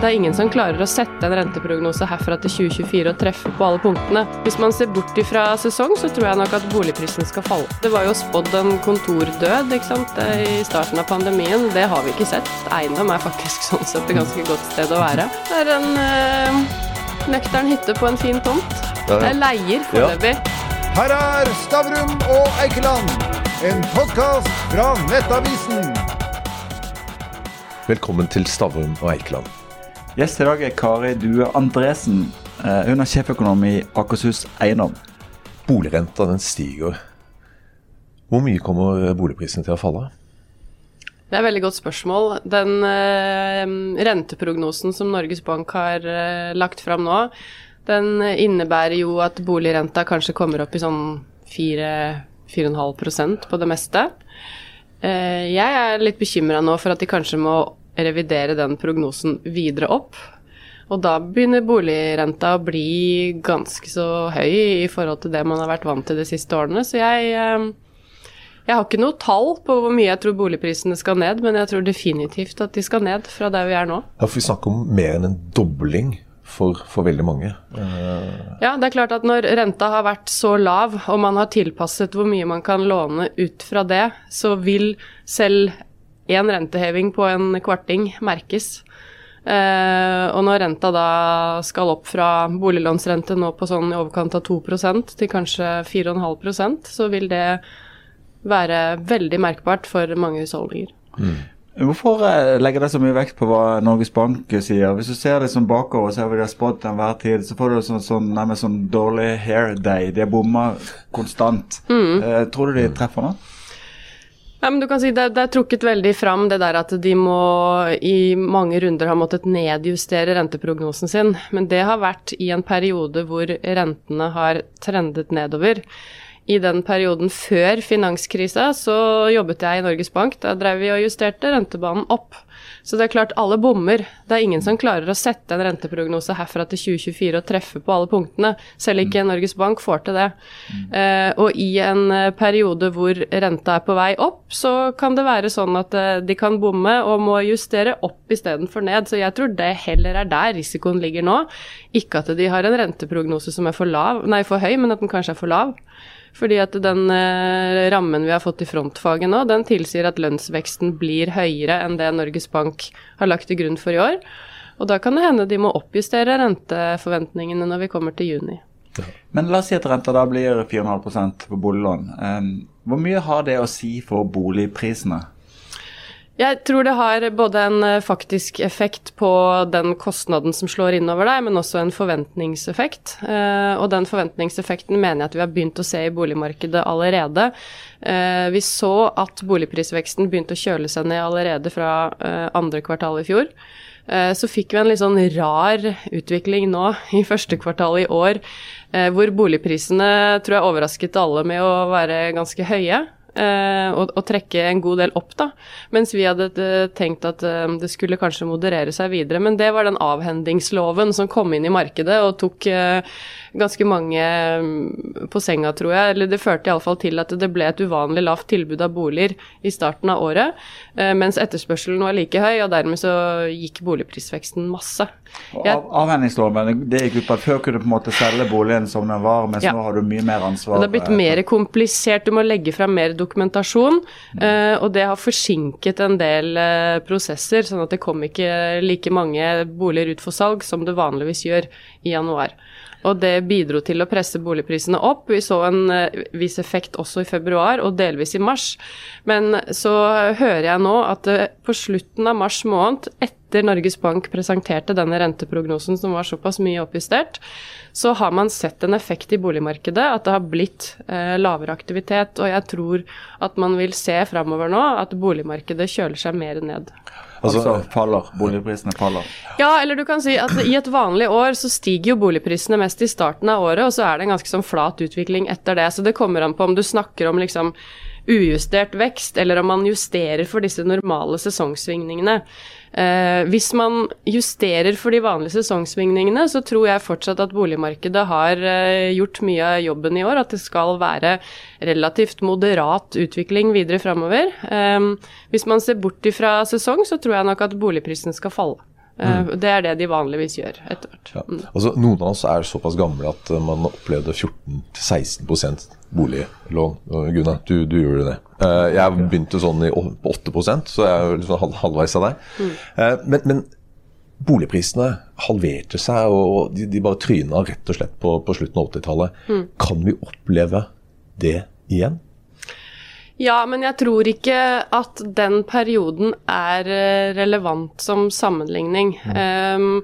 Det er ingen som klarer å sette en renteprognose herfra til 2024 og treffe på alle punktene. Hvis man ser bort ifra sesong, så tror jeg nok at boligprisen skal falle. Det var jo spådd en kontordød ikke sant, i starten av pandemien. Det har vi ikke sett. Eiendom er faktisk sånn sett et ganske godt sted å være. Det er en øh, nøktern hytte på en fin tomt. Jeg leier foreløpig. Her er Stavrum og Eikeland, en podkast fra Nettavisen. Velkommen til Stavrum og Eikeland. Gjest i dag er Kari Due Andresen. Eh, hun er sjeføkonom i Akershus Eiendom. Boligrenta den stiger. Hvor mye kommer boligprisen til å falle? Det er et veldig godt spørsmål. Den eh, renteprognosen som Norges Bank har eh, lagt fram nå, den innebærer jo at boligrenta kanskje kommer opp i sånn 4-4,5% på det meste. Eh, jeg er litt bekymra nå for at de kanskje må revidere den prognosen videre opp. Og da begynner boligrenta å bli ganske så høy i forhold til det man har vært vant til de siste årene. Så jeg, jeg har ikke noe tall på hvor mye jeg tror boligprisene skal ned, men jeg tror definitivt at de skal ned fra der vi er nå. Ja, for Vi snakker om mer enn en dobling for, for, veldig mange. Uh... Ja, det er klart at når renta har vært så lav, og man har tilpasset hvor mye man kan låne ut fra det, så vil selv én renteheving på en kvarting merkes. Eh, og når renta da skal opp fra boliglånsrente nå på sånn i overkant av 2% til kanskje 4,5% så vil det være veldig merkbart for mange husholdninger. Mm. Hvorfor eh, legger det så mye vekt på hva Norges Bank sier? Hvis du ser det som bakover, så har vi spådd til enhver tid, så får du sånn, sånn, nærmest sånn dårlig hair day. De bommer konstant. Mm. Eh, tror du de treffer nå? Ja, men du kan si det, det, er trukket veldig fram det der at de må i mange runder ha måttet nedjustere renteprognosen sin. Men det har vært i en periode hvor rentene har trendet nedover. I den perioden før finanskrisa så jobbet jeg i Norges Bank. Da drev vi og justerte rentebanen opp. Så det er klart, alle bommer. Det er ingen som klarer å sette en renteprognose herfra til 2024 og treffe på alle punktene. Selv ikke Norges Bank får til det. Eh, og i en eh, periode hvor renta er på vei opp, så kan det være sånn at eh, de kan bomme og må justere opp istedenfor ned. Så jeg tror det heller er der risikoen ligger nå. Ikke at de har en renteprognose som er for, lav, nei, for høy, men at den kanskje er for lav. Fordi at den eh, rammen vi har fått i frontfaget nå, den tilsier at lønnsveksten blir høyere enn det Norges Bank har lagt til grunn for i år. Og da kan det hende de må oppjustere renteforventningene når vi kommer til juni. Men la oss si at renta da blir 4,5 på boliglån. Hvor mye har det å si for boligprisene? Jeg tror det har både en eh, faktisk effekt på den kostnaden som slår innover deg, men også en forventningseffekt. Eh, og den forventningseffekten mener jeg at vi har begynt å se i boligmarkedet allerede. Eh, vi så at boligprisveksten begynte å kjøle seg ned allerede fra andre kvartal i fjor. Så fikk vi en litt sånn rar utvikling nå i første kvartal i år, hvor boligprisene tror jeg overrasket alle med å være ganske høye. Uh, og, og, trekke en god del opp, da. Mens vi hadde uh, tenkt at uh, det skulle kanskje moderere seg videre. Men det var den avhendingsloven som kom inn i markedet og tok ganske mange um, på senga, tror jeg. Eller det førte iallfall til at det ble et uvanlig lavt tilbud av boliger i starten av året. mens etterspørselen var like høy, og dermed så gikk boligprisveksten masse. Av, avhendingsloven, det gikk ut på at før kunne du på en måte selge boligen som den var, mens ja. nå har du mye mer ansvar. Det har blitt mer komplisert, du må legge fram mer dokumentasjon. Mm. Uh, og det har forsinket en del uh, prosesser, sånn at det kom ikke like mange boliger ut for salg som det vanligvis gjør i januar. Og det bidro til å presse boligprisene opp. Vi så en uh, viss effekt også i februar og delvis i mars. Men så hører jeg nå at på slutten av mars måned, etter Norges Bank presenterte denne renteprognosen som var såpass mye oppjustert, så har man sett en effekt i boligmarkedet, at det har blitt eh, lavere aktivitet. Og jeg tror at man vil se framover nå at boligmarkedet kjøler seg mer ned. Altså, altså faller, boligprisene faller? Ja, eller du kan si at i et vanlig år så stiger jo boligprisene mest i starten av året, og så er det en ganske sånn flat utvikling etter det. Så det kommer an på om du snakker om liksom ujustert vekst, eller om man justerer for disse normale sesongsvingningene. Eh, hvis man justerer for de vanlige sesongsvingningene, så tror jeg fortsatt at boligmarkedet har eh, gjort mye av jobben i år. At det skal være relativt moderat utvikling videre framover. Eh, hvis man ser bort fra sesong, så tror jeg nok at boligprisen skal falle. Mm. Det er det de vanligvis gjør etter hvert. Ja. Altså, noen av oss er såpass gamle at eh, man opplevde 14-16 boliglån. Gunnar, du, du gjorde det. Eh, jeg begynte sånn i på 8% så jeg er liksom halv, halvveis av deg. Eh, men, men boligprisene halverte seg, og de, de bare tryna rett og slett på, på slutten av 80-tallet. Kan vi oppleve det igjen? Ja, men jeg tror ikke at den perioden er eh, relevant som sammenligning. Um,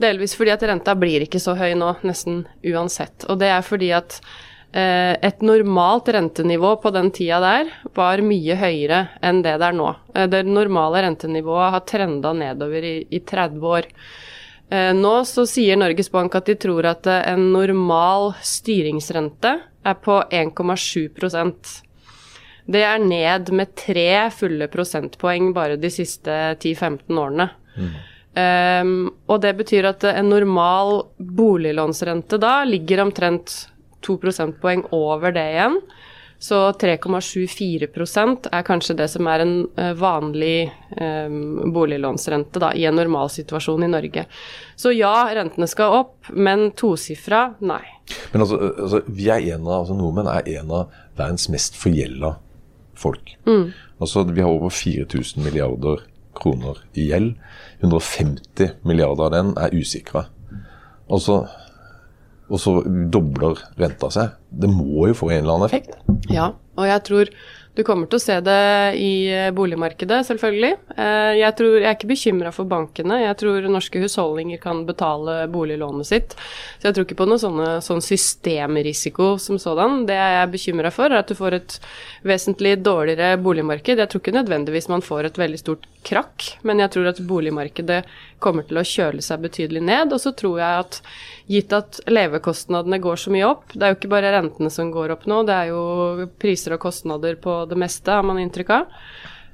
delvis fordi at renta blir ikke så høy nå, nesten uansett. Og det er fordi at et normalt rentenivå på den tida der var mye høyere enn det det er nå. Eh, det normale rentenivået har trenda nedover i, i 30 år. Eh, Nå så sier Norges Bank at de tror at eh, en normal styringsrente er på 1,7% det er ned med tre fulle prosentpoeng bare de siste 10-15 årene. Um, og det betyr at en normal boliglånsrente da ligger omtrent to prosentpoeng over det igjen. Så 3,74% er kanskje det som er en eh, vanlig um, boliglånsrente da, i en normalsituasjon i Norge. Så ja, rentene skal opp, men tosifra, nei. Men altså, altså vi er en av, altså Nordmenn er en av verdens mest forgjelda folk. Altså, vi har over 4000 milliarder kroner i gjeld. 150 milliarder av den er usikra. Altså, og så dobler renta seg. Det må jo få en eller annen effekt. Ja, og jeg tror du kommer til å se det i eh, boligmarkedet, selvfølgelig. Eh, Jeg, tror, jeg er ikke bekymra for bankene. Jeg tror norske husholdninger kan betale boliglånet sitt. Så jeg tror ikke på noe sånne, sånn systemrisiko som sådan. Det jeg er bekymra for, er at du får et vesentlig dårligere boligmarked. Jeg tror ikke nødvendigvis man får et veldig stort krakk, men jeg tror at boligmarkedet kommer til å kjøle seg betydelig ned. Og så tror jeg at gitt at levekostnadene går så mye opp, det er jo ikke bare rentene som går opp nå, det er jo priser og kostnader på det meste, har man inntrykk av.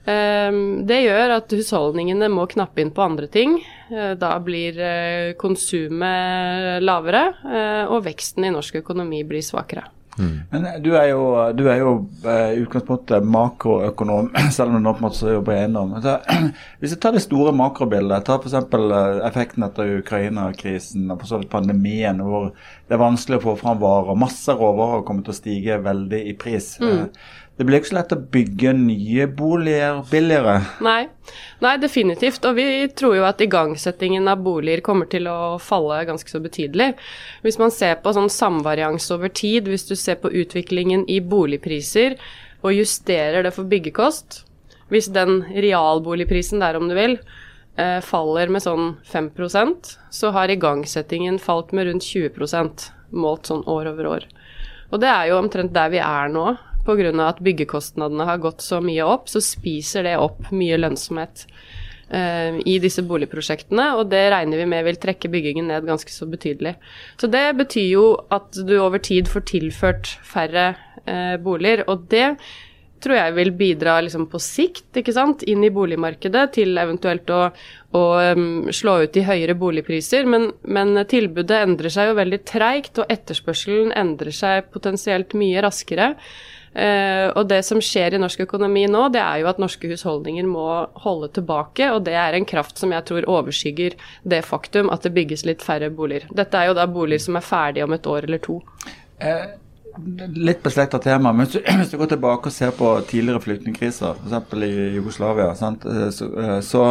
Ehm, Det gjør at husholdningene må knappe inn på andre ting. Eh, Da blir eh, konsumet lavere, eh, og veksten i norsk økonomi blir svakere. Men du er jo, du er jo eh, i utgangspunktet makroøkonom, selv om du nå på en måte jobber i eiendom. Så, hvis jeg tar det store makrobildet, ta f.eks. effekten etter Ukraina-krisen og for så vidt pandemien, hvor det er vanskelig å få fram varer. Masse råvarer kommer til å stige veldig i pris. Eh, Det blir ikke så lett å bygge nye boliger billigere. Nei, nei, definitivt. Og vi tror jo at igangsettingen av boliger kommer til å falle ganske så betydelig. Hvis man ser på sånn samvarians over tid, hvis du ser på utviklingen i boligpriser og justerer det for byggekost, hvis den realboligprisen der, om du vil, eh, faller med sånn 5% så har igangsettingen falt med rundt 20% målt sånn år over år. Og det er jo omtrent der vi er nå. Pga. at byggekostnadene har gått så mye opp, så spiser det opp mye lønnsomhet eh, i disse boligprosjektene, og det regner vi med vil trekke byggingen ned ganske så betydelig. Så det betyr jo at du over tid får tilført færre eh, boliger, og det tror jeg vil bidra liksom på sikt ikke sant, inn i boligmarkedet til eventuelt å, å um, slå ut i høyere boligpriser. Men, men tilbudet endrer seg jo veldig treigt, og etterspørselen endrer seg potensielt mye raskere. Eh, og det som skjer i norsk økonomi nå, det er jo at norske husholdninger må holde tilbake, og det er en kraft som jeg tror overskygger det faktum at det bygges litt færre boliger. Dette er jo da boliger som er ferdige om et år eller to. Litt beslekta tema, men hvis du, går tilbake og ser på tidligere flyktningkriser, f.eks. i Jugoslavia, sant? eh, Så, eh, så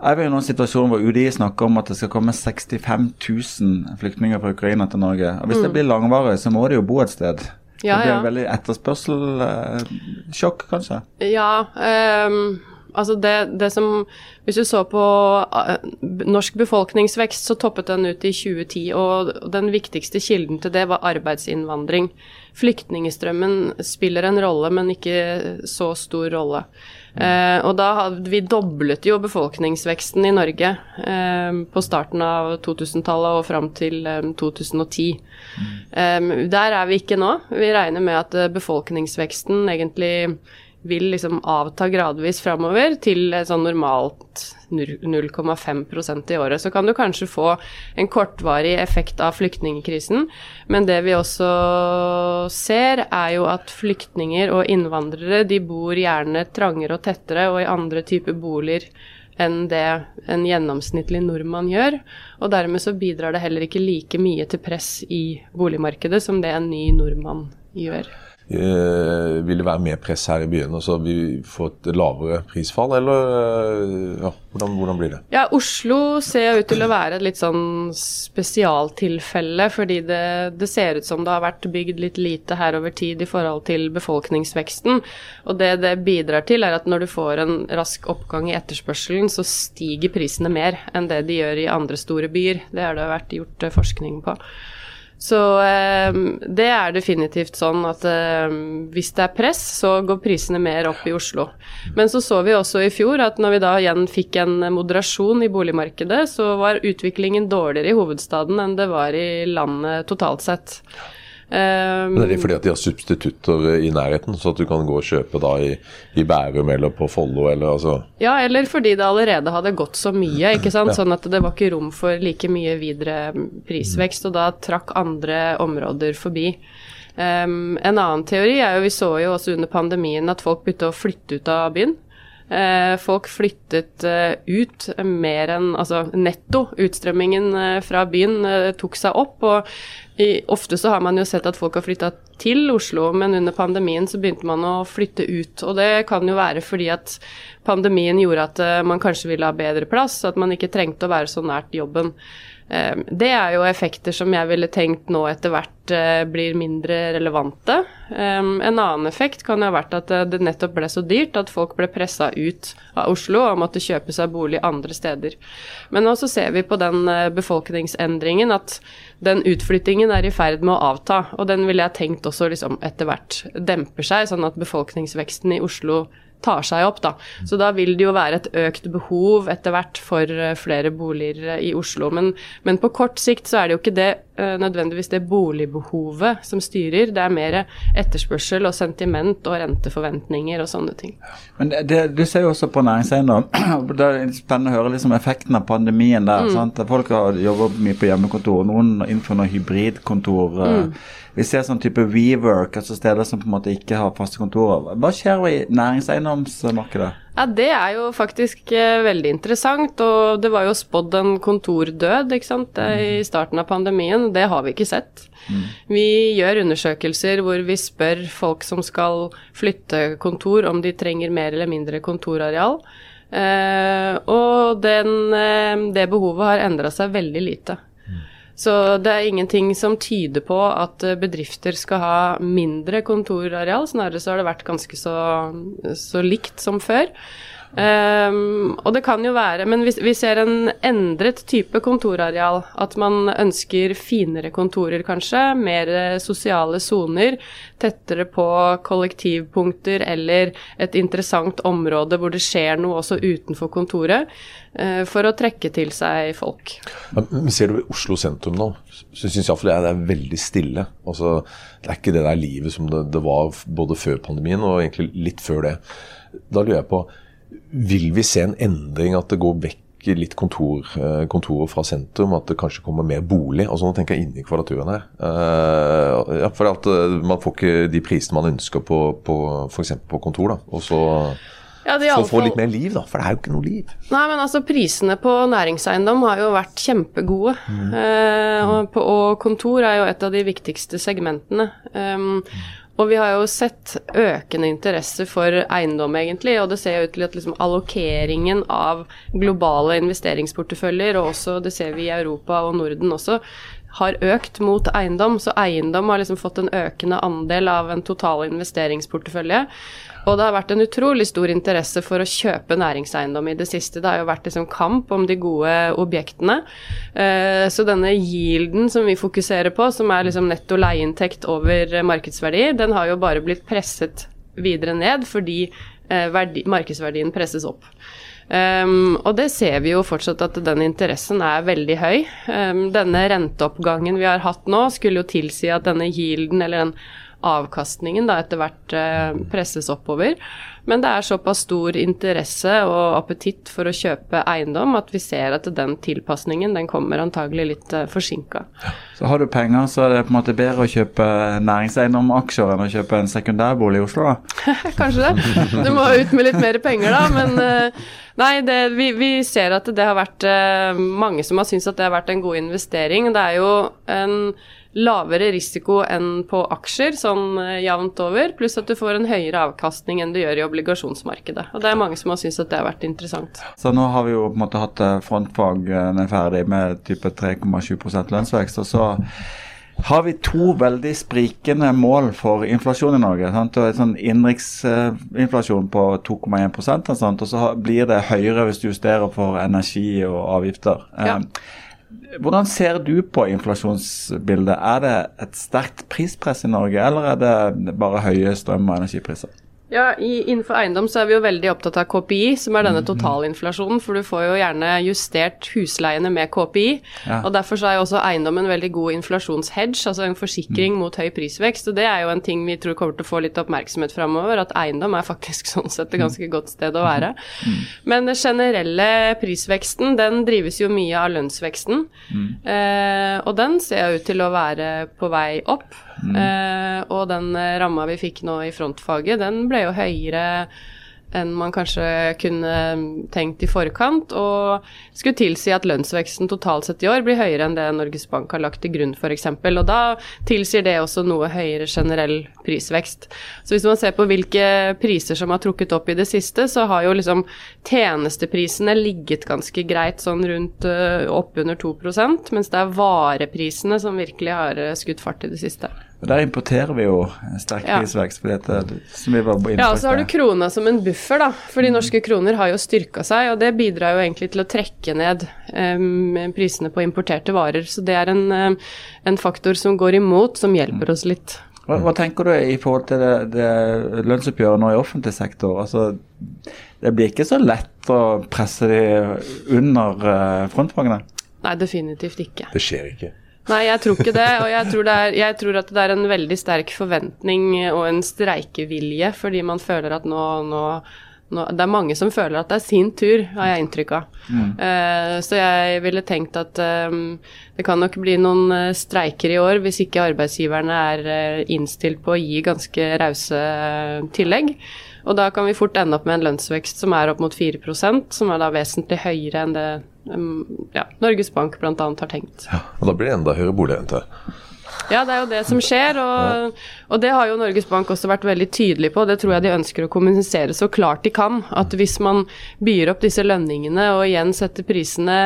er vi i en situasjon hvor UDI snakker om at det skal komme 65 000 flyktninger fra Ukraina til Norge. Og Hvis det blir langvarig, så må de jo bo et sted. Ja, det blir ja. veldig etterspørselssjokk, kanskje. Ja, ehm, altså det, det som Hvis du så på eh, norsk befolkningsvekst, så toppet den ut i 2010, og den viktigste kilden til det var arbeidsinnvandring. Flyktningstrømmen spiller en rolle, men ikke så stor rolle. Eh, og da hadde vi doblet jo befolkningsveksten i Norge eh, på starten av 2000-tallet og fram til eh, 2010. Eh, der er vi ikke nå. Vi regner med at eh, befolkningsveksten egentlig vil liksom avta gradvis framover til sånn normalt 0,5% i året. Så kan du kanskje få en kortvarig effekt av flyktningkrisen, men det vi også ser, er jo at flyktninger og innvandrere de bor gjerne trangere og tettere og i andre typer boliger enn det en gjennomsnittlig nordmann gjør. Og dermed så bidrar det heller ikke like mye til press i boligmarkedet som det en ny nordmann gjør. Eh, vil det være mer press her i byene, så vi får et lavere prisfall, eller eh, ja, hvordan, hvordan, blir det? Ja, Oslo ser ut til å være et litt sånn spesialtilfelle, fordi det, det, ser ut som det har vært bygd litt lite her over tid i forhold til befolkningsveksten. Og det det bidrar til, er at når du får en rask oppgang i etterspørselen, så stiger prisene mer enn det de gjør i andre store byer. Det har det vært gjort eh, forskning på. Så eh, det er definitivt sånn at eh, hvis det er press, så går prisene mer opp i Oslo. Men så så vi også i fjor at når vi da igjen fikk en moderasjon i boligmarkedet, så var utviklingen dårligere i hovedstaden enn det var i landet totalt sett. Um, Men er det fordi at de har substitutter i nærheten, så at du kan gå og kjøpe da i, i Bærum eller på Follo eller altså Ja, eller fordi det allerede hadde gått så mye, ikke sant. Sånn at det var ikke rom for like mye videre prisvekst, og da trakk andre områder forbi. Um, en annen teori er jo, vi så jo også under pandemien at folk begynte å flytte ut av byen. Uh, folk flyttet uh, ut mer enn Altså netto. Utstrømmingen uh, fra byen tok seg opp. Og i, ofte så har man jo sett at folk har flytta til Oslo, men under pandemien så begynte man å flytte ut. Og det kan jo være fordi at pandemien gjorde at man kanskje ville ha bedre plass, at man ikke trengte å være så nært jobben. Uh, det er jo effekter som jeg ville tenkt nå etter hvert uh, blir mindre relevante. Um, en annen effekt kan jo ha vært at det nettopp ble så dyrt at folk ble pressa ut av Oslo og måtte kjøpe seg bolig andre steder. Men nå så ser vi på den befolkningsendringen at den utflyttingen er i ferd med å avta. Og den ville jeg tenkt også liksom etter hvert demper seg, sånn at befolkningsveksten i Oslo tar seg opp, da. Så da vil det jo være et økt behov etter hvert for eh, flere boliger eh, i Oslo. Men, men, på kort sikt så er det jo ikke det eh, nødvendigvis det boligbehovet som styrer, det er mer etterspørsel og sentiment og renteforventninger og sånne ting. Men det, Du ser jo også på næringseiendom. Det er spennende å høre liksom effekten av pandemien der. Mm. Folk har jobbet mye på hjemmekontor, noen innenfor noen hybridkontor. Mm. Vi ser sånn type WeWork, altså steder som på en måte ikke har faste kontorer. Hva skjer i næringseiendomsmarkedet? Ja, Det er jo faktisk eh, veldig interessant. og Det var jo spådd en kontordød ikke sant, i starten av pandemien. Det har vi ikke sett. Mm. Vi gjør undersøkelser hvor vi spør folk som skal flytte kontor, om de trenger mer eller mindre kontorareal. Eh, og den, eh, det behovet har endra seg veldig lite. Så det er ingenting som tyder på at eh, bedrifter skal ha mindre kontorareal. Snarere så har det vært ganske så, så likt som før. Um, og det kan jo være Men vi, vi, ser en endret type kontorareal. At man ønsker finere kontorer, kanskje. Mer sosiale soner. Tettere på kollektivpunkter eller et interessant område hvor det skjer noe også utenfor kontoret. Uh, for å trekke til seg folk. Men Ser du Oslo sentrum nå, så syns iallfall jeg det er veldig stille. Altså, det er ikke det der livet som det, det var både før pandemien og egentlig litt før det. Da lurer jeg på vil vi se en endring, at det går vekk litt kontor, eh, kontorer fra sentrum, at det kanskje kommer mer bolig? altså Nå tenker jeg inni Kvadraturen her. Uh, ja, for at uh, Man får ikke de prisene man ønsker på, på f.eks. på kontor. da, og så ja, så få litt mer liv, da, for det er jo ikke noe liv. Nei, men altså Prisene på næringseiendom har jo vært kjempegode. Mm. Eh, og, på, og, kontor er jo et av de viktigste segmentene. Um, og vi har jo sett økende interesse for eiendom, egentlig. Og det ser ut til at liksom allokeringen av globale investeringsporteføljer, og også det ser vi i Europa og Norden også, har økt mot eiendom. Så eiendom har liksom fått en økende andel av en total investeringsportefølje. Og det har vært en utrolig stor interesse for å kjøpe næringseiendom i det siste. Det har jo vært liksom kamp om de gode objektene. Eh, så denne yielden som vi fokuserer på, som er liksom netto leieinntekt over markedsverdi, den har jo bare blitt presset videre ned fordi eh, verdi, markedsverdien presses opp. Um, og det ser vi jo fortsatt at den interessen er veldig høy. Um, denne renteoppgangen vi har hatt nå, skulle jo tilsi at denne yielden, eller den avkastningen da etter hvert eh, presses oppover. Men det er såpass stor interesse og appetitt for å kjøpe eiendom at vi ser at den tilpasningen den kommer antagelig litt uh, forsinka. Så har du penger, så er det på en måte bedre å kjøpe næringseiendomaksjer enn å kjøpe en sekundærbolig i Oslo, da? Kanskje det. Du må ut med litt mer penger da, men uh, nei, det, vi, vi, ser at det har vært mange som har syntes at det har vært en god investering. Det er jo en lavere risiko enn på aksjer, sånn eh, jevnt over, pluss at du får en høyere avkastning enn du gjør i obligasjonsmarkedet. Og det er mange som har syntes at det har vært interessant. Så nå har vi jo på en måte hatt eh, frontfagene ferdig med type 3,7% lønnsvekst, og så har vi to veldig sprikende mål for inflasjon i Norge. Sant? og sånn Innenriksinflasjon på 2,1 og, og så blir det høyere hvis du justerer for energi og avgifter. Ja. Eh, hvordan ser du på inflasjonsbildet? Er det et sterkt prispress i Norge, eller er det bare høye strøm- og energipriser? Ja, i, Innenfor eiendom så er vi jo veldig opptatt av KPI, som er denne mhm. totalinflasjonen. For du får jo gjerne justert husleiene med KPI. Ja. og Derfor så er jo også eiendom en veldig god inflasjonshedge, altså en forsikring mm. mot høy prisvekst. og Det er jo en ting vi tror kommer til å få litt oppmerksomhet framover, at eiendom er faktisk sånn sett et ganske godt sted å være. Mm. Men den generelle prisveksten, den drives jo mye av lønnsveksten. Mm. Eh, og den ser ut til å være på vei opp. Mm. Eh, og den eh, ramma vi fikk nå i frontfaget, den ble jo høyere enn man kanskje kunne tenkt i forkant, og skulle tilsi at lønnsveksten totalt sett i år blir høyere enn det Norges Bank har lagt til grunn f.eks. Og da tilsier det også noe høyere generell prisvekst. Så hvis man ser på hvilke priser som har trukket opp i det siste, så har jo liksom tjenesteprisene ligget ganske greit sånn rundt uh, oppunder 2 mens det er vareprisene som virkelig har uh, skutt fart i det siste. Og Der importerer vi jo sterk prisvekst. Ja. at, som vi var inne Ja, og så har du krona som en buffer, da. For de mm. norske kroner har jo styrka seg, og det bidrar jo egentlig til å trekke ned um, prisene på importerte varer. Så det er en, um, en, faktor som går imot, som hjelper mm. oss litt. Hva, hva tenker du i forhold til det, det lønnsoppgjøret nå i offentlig sektor? Altså, det blir ikke så lett å presse de under uh, frontfagene? Nei, definitivt ikke. Det skjer ikke. Nei, jeg tror ikke det. Og jeg tror, det er, jeg tror, at det er en veldig sterk forventning og en streikevilje, fordi man føler at nå, nå, nå Det er mange som føler at det er sin tur, har jeg inntrykk av. Mm. Uh, så jeg ville tenkt at um, det kan nok bli noen uh, streiker i år hvis ikke arbeidsgiverne er innstilt på å gi ganske rause tillegg. Og da kan vi fort ende opp med en lønnsvekst som er opp mot 4% som er da vesentlig høyere enn det ja, Norges Bank bl.a. har tenkt. Ja, og da blir det enda høyere boligrente. Ja, det er jo det som skjer, og, og, det har jo Norges Bank også vært veldig tydelig på. Det tror jeg de ønsker å kommunisere så klart de kan. At hvis man byr opp disse lønningene og igjen setter prisene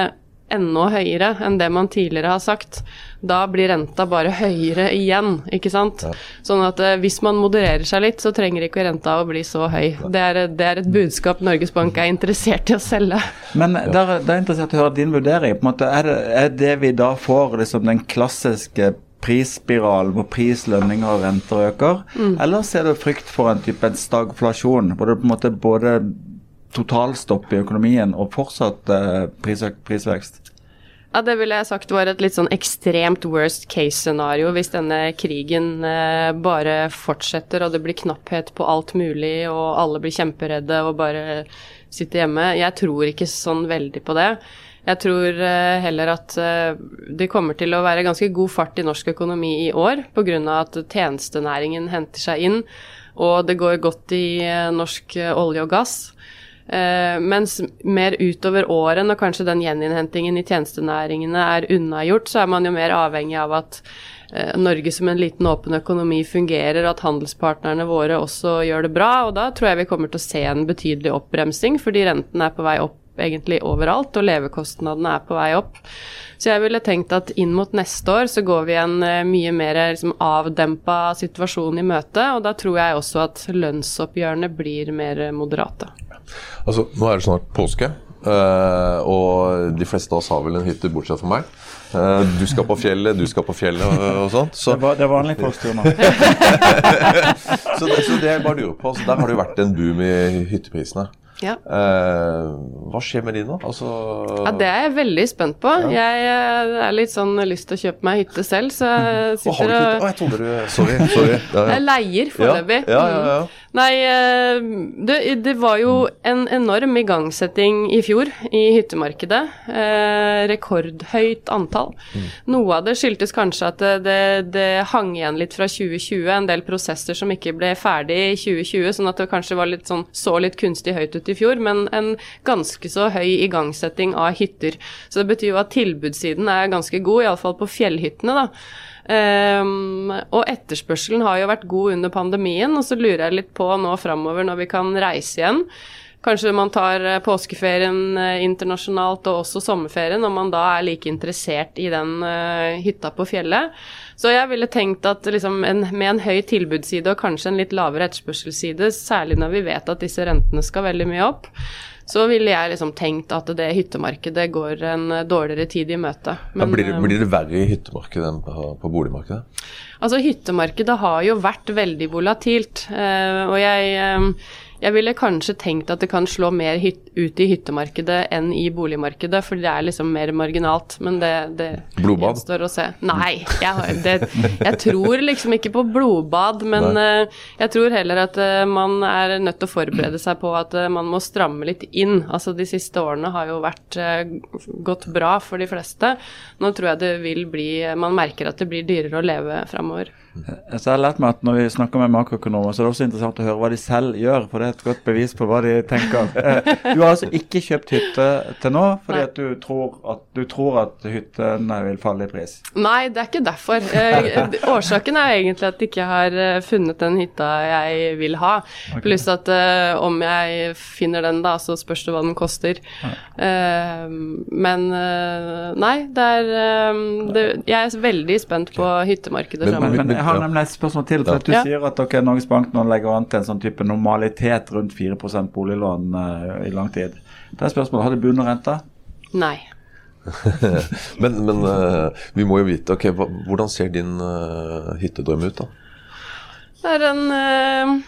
enda høyere enn det man tidligere har sagt, da blir renta bare høyere igjen, ikke sant. Ja. Sånn at eh, hvis man modererer seg litt, så trenger ikke renta å bli så høy. Det er, det er, et budskap Norges Bank er interessert i å selge. Men det er, det er interessert å høre din vurdering. på en måte. Er det, er det vi da får liksom den klassiske prisspiralen hvor pris, lønninger og renter øker? Mm. Eller ser du frykt for en type stagflasjon, hvor det på en måte både totalstopp i økonomien og fortsatt eh, prisvekst? Ja, Det ville jeg sagt var et litt sånn ekstremt worst case-scenario hvis denne krigen eh, bare fortsetter og det blir knapphet på alt mulig og alle blir kjemperedde og bare sitter hjemme. Jeg tror ikke sånn veldig på det. Jeg tror eh, heller at eh, det kommer til å være ganske god fart i norsk økonomi i år pga. at tjenestenæringen henter seg inn og det går godt i eh, norsk olje og gass. Uh, mens mer utover året, når kanskje den gjeninnhentingen i tjenestenæringene er unnagjort, så er man jo mer avhengig av at uh, Norge som en liten åpen økonomi fungerer, at handelspartnerne våre også gjør det bra. Og da tror jeg vi kommer til å se en betydelig oppbremsing, fordi renten er på vei opp egentlig overalt, og levekostnadene er på vei opp. Så jeg ville tenkt at inn mot neste år så går vi en uh, mye mer liksom, avdempa situasjon i møte, og da tror jeg også at lønnsoppgjørene blir mer moderate. Altså, Nå er det snart påske, og de fleste av oss har vel en hytte, bortsett fra meg. Du skal på fjellet, du skal på fjellet og, sånt. Så. Det, var, det er vanlig påsketur nå. så, det, så det jeg bare lurer på, altså, Der har det jo vært en boom i hytteprisene. Ja. Uh, hva skjer med de nå? Altså, ja, det er jeg veldig spent på. Ja. Jeg er litt sånn lyst til å kjøpe meg hytte selv, så jeg sitter og Å, jeg trodde du Sorry. sorry. Ja, jeg leier foreløpig. Ja, ja, ja, Nei, eh, det, det, var jo en enorm igangsetting i fjor i hyttemarkedet. Eh, rekordhøyt antall. Mm. Noe av det skyldtes kanskje at det, det, hang igjen litt fra 2020, en del prosesser som ikke ble ferdig i 2020, sånn at det kanskje var litt sånn, så litt kunstig høyt ut i fjor, men en ganske så høy igangsetting av hytter. Så det betyr jo at tilbudssiden er ganske god, iallfall på fjellhyttene, da. Um, og etterspørselen har jo vært god under pandemien, og så lurer jeg litt på nå framover når vi kan reise igjen. Kanskje man tar eh, påskeferien eh, internasjonalt og også sommerferien, om man da er like interessert i den uh, hytta på fjellet. Så jeg ville tenkt at liksom en, med en høy tilbudsside og kanskje en litt lavere etterspørselsside, særlig når vi vet at disse rentene skal veldig mye opp, så ville jeg liksom tenkt at det hyttemarkedet går en dårligere tid i møte. Men, ja, blir, det, blir, det, verre i hyttemarkedet enn på, på boligmarkedet? Altså Hyttemarkedet har jo vært veldig volatilt. Uh, og jeg um, jeg ville kanskje tenkt at det kan slå mer ut i hyttemarkedet enn i boligmarkedet, for det er liksom mer marginalt. Men det, det gjenstår å se. Nei, jeg, det, jeg, tror liksom ikke på blodbad, men uh, jeg tror heller at uh, man er nødt til å forberede seg på at uh, man må stramme litt inn. Altså de siste årene har jo vært gått bra for de fleste. Nå tror jeg det vil bli Man merker at det blir dyrere å leve framover. Så jeg har lært meg at når vi snakker med makroøkonomer, så er det også interessant å høre hva de selv gjør. For det er et godt bevis på hva de tenker. Eh, du har altså ikke kjøpt hytte til nå fordi at du, tror at, du tror at hyttene vil falle i pris? Nei, det er ikke derfor. Eh, årsaken er egentlig at jeg ikke har eh, funnet den hytta jeg vil ha. Okay. Pluss at om jeg finner den, da, så spørs det hva den koster. Men nei, det er det, Jeg er veldig spent på hyttemarkedet framover. Jeg har nemlig et spørsmål til. for at Du ja. sier at okay, Norges Bank nå legger an til en sånn type normalitet rundt 4 boliglån uh, i lang tid. Det er spørsmålet, Har det bunn og rente? Nei. men, men uh, vi må jo vite, ok, hva, hvordan ser din uh, hyttedrøm ut, da? Det er en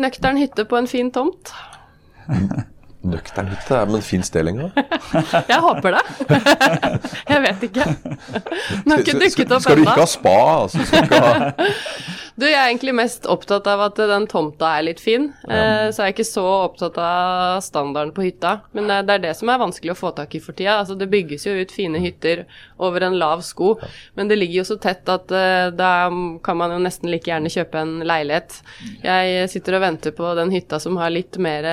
nøktern hytte på en fin tomt. Nøktern hytte, men fins det lenger? jeg håper det. jeg vet ikke. Den har ikke dukket opp ennå. Skal du ikke ha spa? Altså, ha... du, jeg er egentlig mest opptatt av at den tomta er litt fin. Ja. Eh, så jeg er ikke så opptatt av standarden på hytta. Men det er det som er vanskelig å få tak i for tida. Altså, det bygges jo ut fine hytter over en lav sko, men det ligger jo så tett at uh, da kan man jo nesten like gjerne kjøpe en leilighet. Jeg sitter og venter på den hytta som har litt mer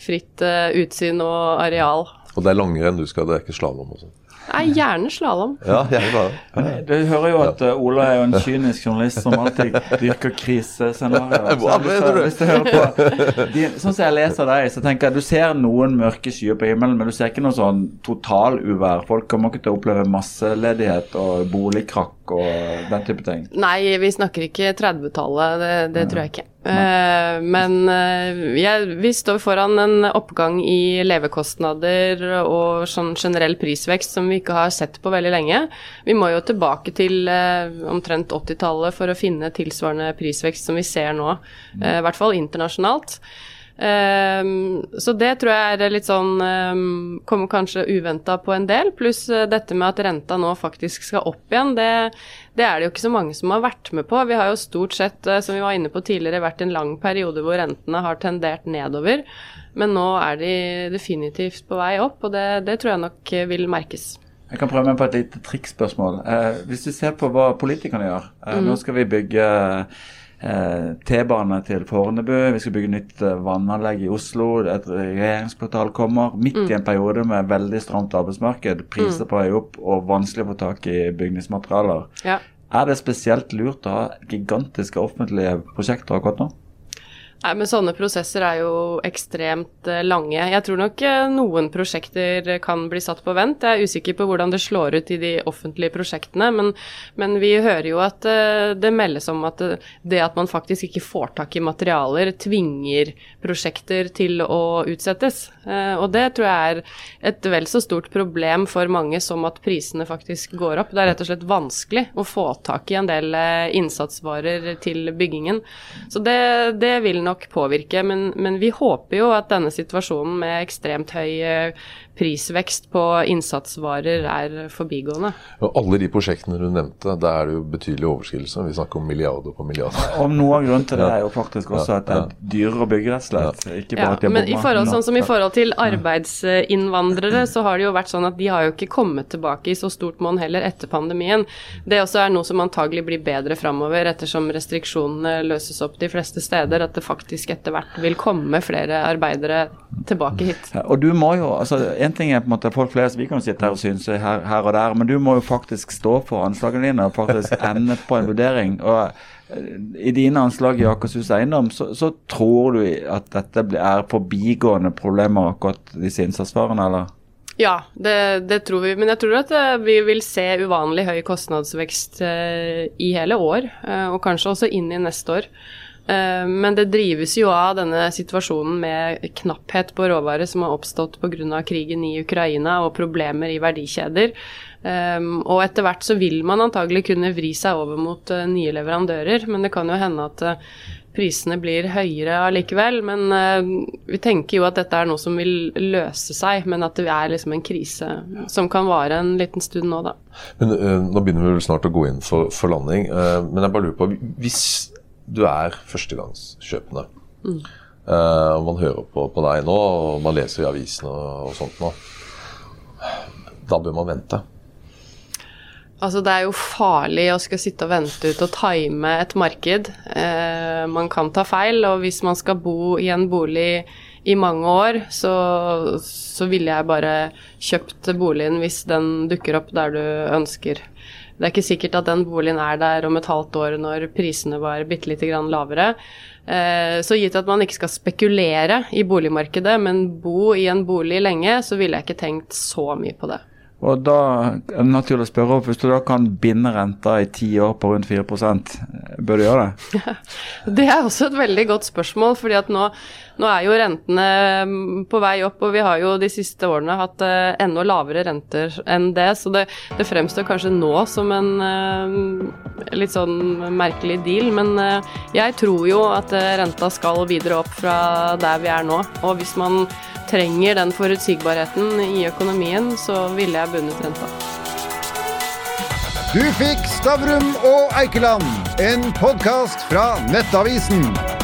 fritt uh, utsyn og areal. Og det er langrenn du skal, det er ikke slalåm og sånn? Nei, gjerne slalåm. Ja, gjerne. Ja. Du hører jo at uh, Ola er jo en kynisk journalist som alltid dyrker krisescenarioer. Mener du? sånn som jeg leser deg, så tenker jeg du ser noen mørke skyer på himmelen, men du ser ikke noe sånn totaluvær. Folk kommer ikke til å oppleve masseledighet og boligkrakk og den type ting? Nei, vi snakker ikke 30-tallet, det, det tror jeg ikke. Uh, men uh, ja, vi står foran en oppgang i levekostnader og sånn generell prisvekst som vi ikke har sett på veldig lenge. Vi må jo tilbake til uh, omtrent 80-tallet for å finne tilsvarende prisvekst som vi ser nå, i hvert fall internasjonalt. Um, så det tror jeg er litt sånn um, Kommer kanskje uventa på en del. Pluss uh, dette med at renta nå faktisk skal opp igjen. Det, det, er det jo ikke så mange som har vært med på. Vi har jo stort sett, uh, som vi var inne på tidligere, vært en lang periode hvor rentene har tendert nedover. Men nå er de definitivt på vei opp, og det, det tror jeg nok vil merkes. Jeg kan prøve meg på et lite trikkspørsmål. Uh, hvis du ser på hva politikerne gjør. Mm. Nå skal vi bygge Eh, T-bane til Fornebu. Vi skal bygge nytt eh, vannanlegg i Oslo. Et regjeringskvartal kommer. Midt mm. i en periode med veldig stramt arbeidsmarked. Priser mm. på vei opp og vanskelig å få tak i bygningsmaterialer. Ja. Er det spesielt lurt å ha gigantiske offentlige prosjekter akkurat nå? Nei, men Sånne prosesser er jo ekstremt eh, lange. Jeg tror nok eh, noen prosjekter kan bli satt på vent. Jeg er usikker på hvordan det slår ut i de offentlige prosjektene, men, men vi hører jo at eh, det meldes om at det at man faktisk ikke får tak i materialer, tvinger prosjekter til å utsettes. Og det tror jeg er et vel så stort problem for mange som at prisene faktisk går opp. Det er rett og slett vanskelig å få tak i en del innsatsvarer til byggingen. Så det, det vil nok påvirke, men, men, vi håper jo at denne situasjonen med ekstremt høy eh, prisvekst på innsatsvarer er forbigående. Og alle de prosjektene du nevnte, der er det jo betydelig overskridelser. Vi snakker om milliarder på milliarder. Om noe av grunnen til det er jo faktisk også at det er dyrere å bygge, rett og slett. Ikke bare Ja, at de har men i forhold, sånn som i forhold til arbeidsinnvandrere, så har det jo vært sånn at de har jo ikke kommet tilbake i så stort monn heller etter pandemien. Det også er noe som antagelig blir bedre framover, ettersom restriksjonene løses opp de fleste steder, at det faktisk etter hvert vil komme flere arbeidere tilbake hit. Og du må jo, altså En ting er på en måte folk flest, vi kan sitte her og synse her, her og der, men du må jo faktisk stå for anslagene dine og faktisk ende på en vurdering. og eh, I dine anslag i Akershus Eiendom, så, så tror du at dette er forbigående problemer, akkurat disse innsatsvarene, eller? Ja, det, det tror vi. Men jeg tror at eh, vi vil se uvanlig høy kostnadsvekst eh, i hele år, og kanskje også inn i neste år. Eh, Men det drives jo av denne situasjonen med knapphet på råvarer som har oppstått pga. krigen i Ukraina og problemer i verdikjeder. Um, og etter hvert så vil man antagelig kunne vri seg over mot eh, nye leverandører, men det kan jo hende at eh, prisene blir høyere allikevel. Men eh, vi tenker jo at dette er noe som vil løse seg, men at det er liksom en krise som kan vare en liten stund nå, da. Men eh, Nå begynner vi vel snart å gå inn for, for landing. eh, men jeg bare lurer på Hvis du er førstegangskjøpende, Mm. og man hører på, på deg nå, og man leser i avisene og, og sånt nå, da bør man vente. Altså, det er jo farlig å skal sitte og vente ut og time et marked. Eh, man kan ta feil, og hvis man skal bo i en bolig i mange år, så, så ville jeg bare kjøpt boligen hvis den dukker opp der du ønsker. Det er ikke sikkert at den boligen er der om et halvt år når prisene var bitte lite grann lavere. Eh, Så gitt at man ikke skal spekulere i boligmarkedet, men bo i en bolig lenge, så ville jeg ikke tenkt så mye på det. Og da er det naturlig å spørre, hvis du da kan binde renta i ti år på rundt 4 bør du gjøre det? Det er også et veldig godt spørsmål, fordi at nå, nå er jo rentene mm, på vei opp, og vi har jo de siste årene hatt eh, enda lavere renter enn det, så det, det fremstår kanskje nå som en eh, litt sånn merkelig deal, men eh, jeg tror jo at renta skal videre opp fra der vi er nå, og hvis man trenger den forutsigbarheten i økonomien, så ville jeg bundet renta. Du fikk Stavrum og Eikeland, en podkast fra Nettavisen.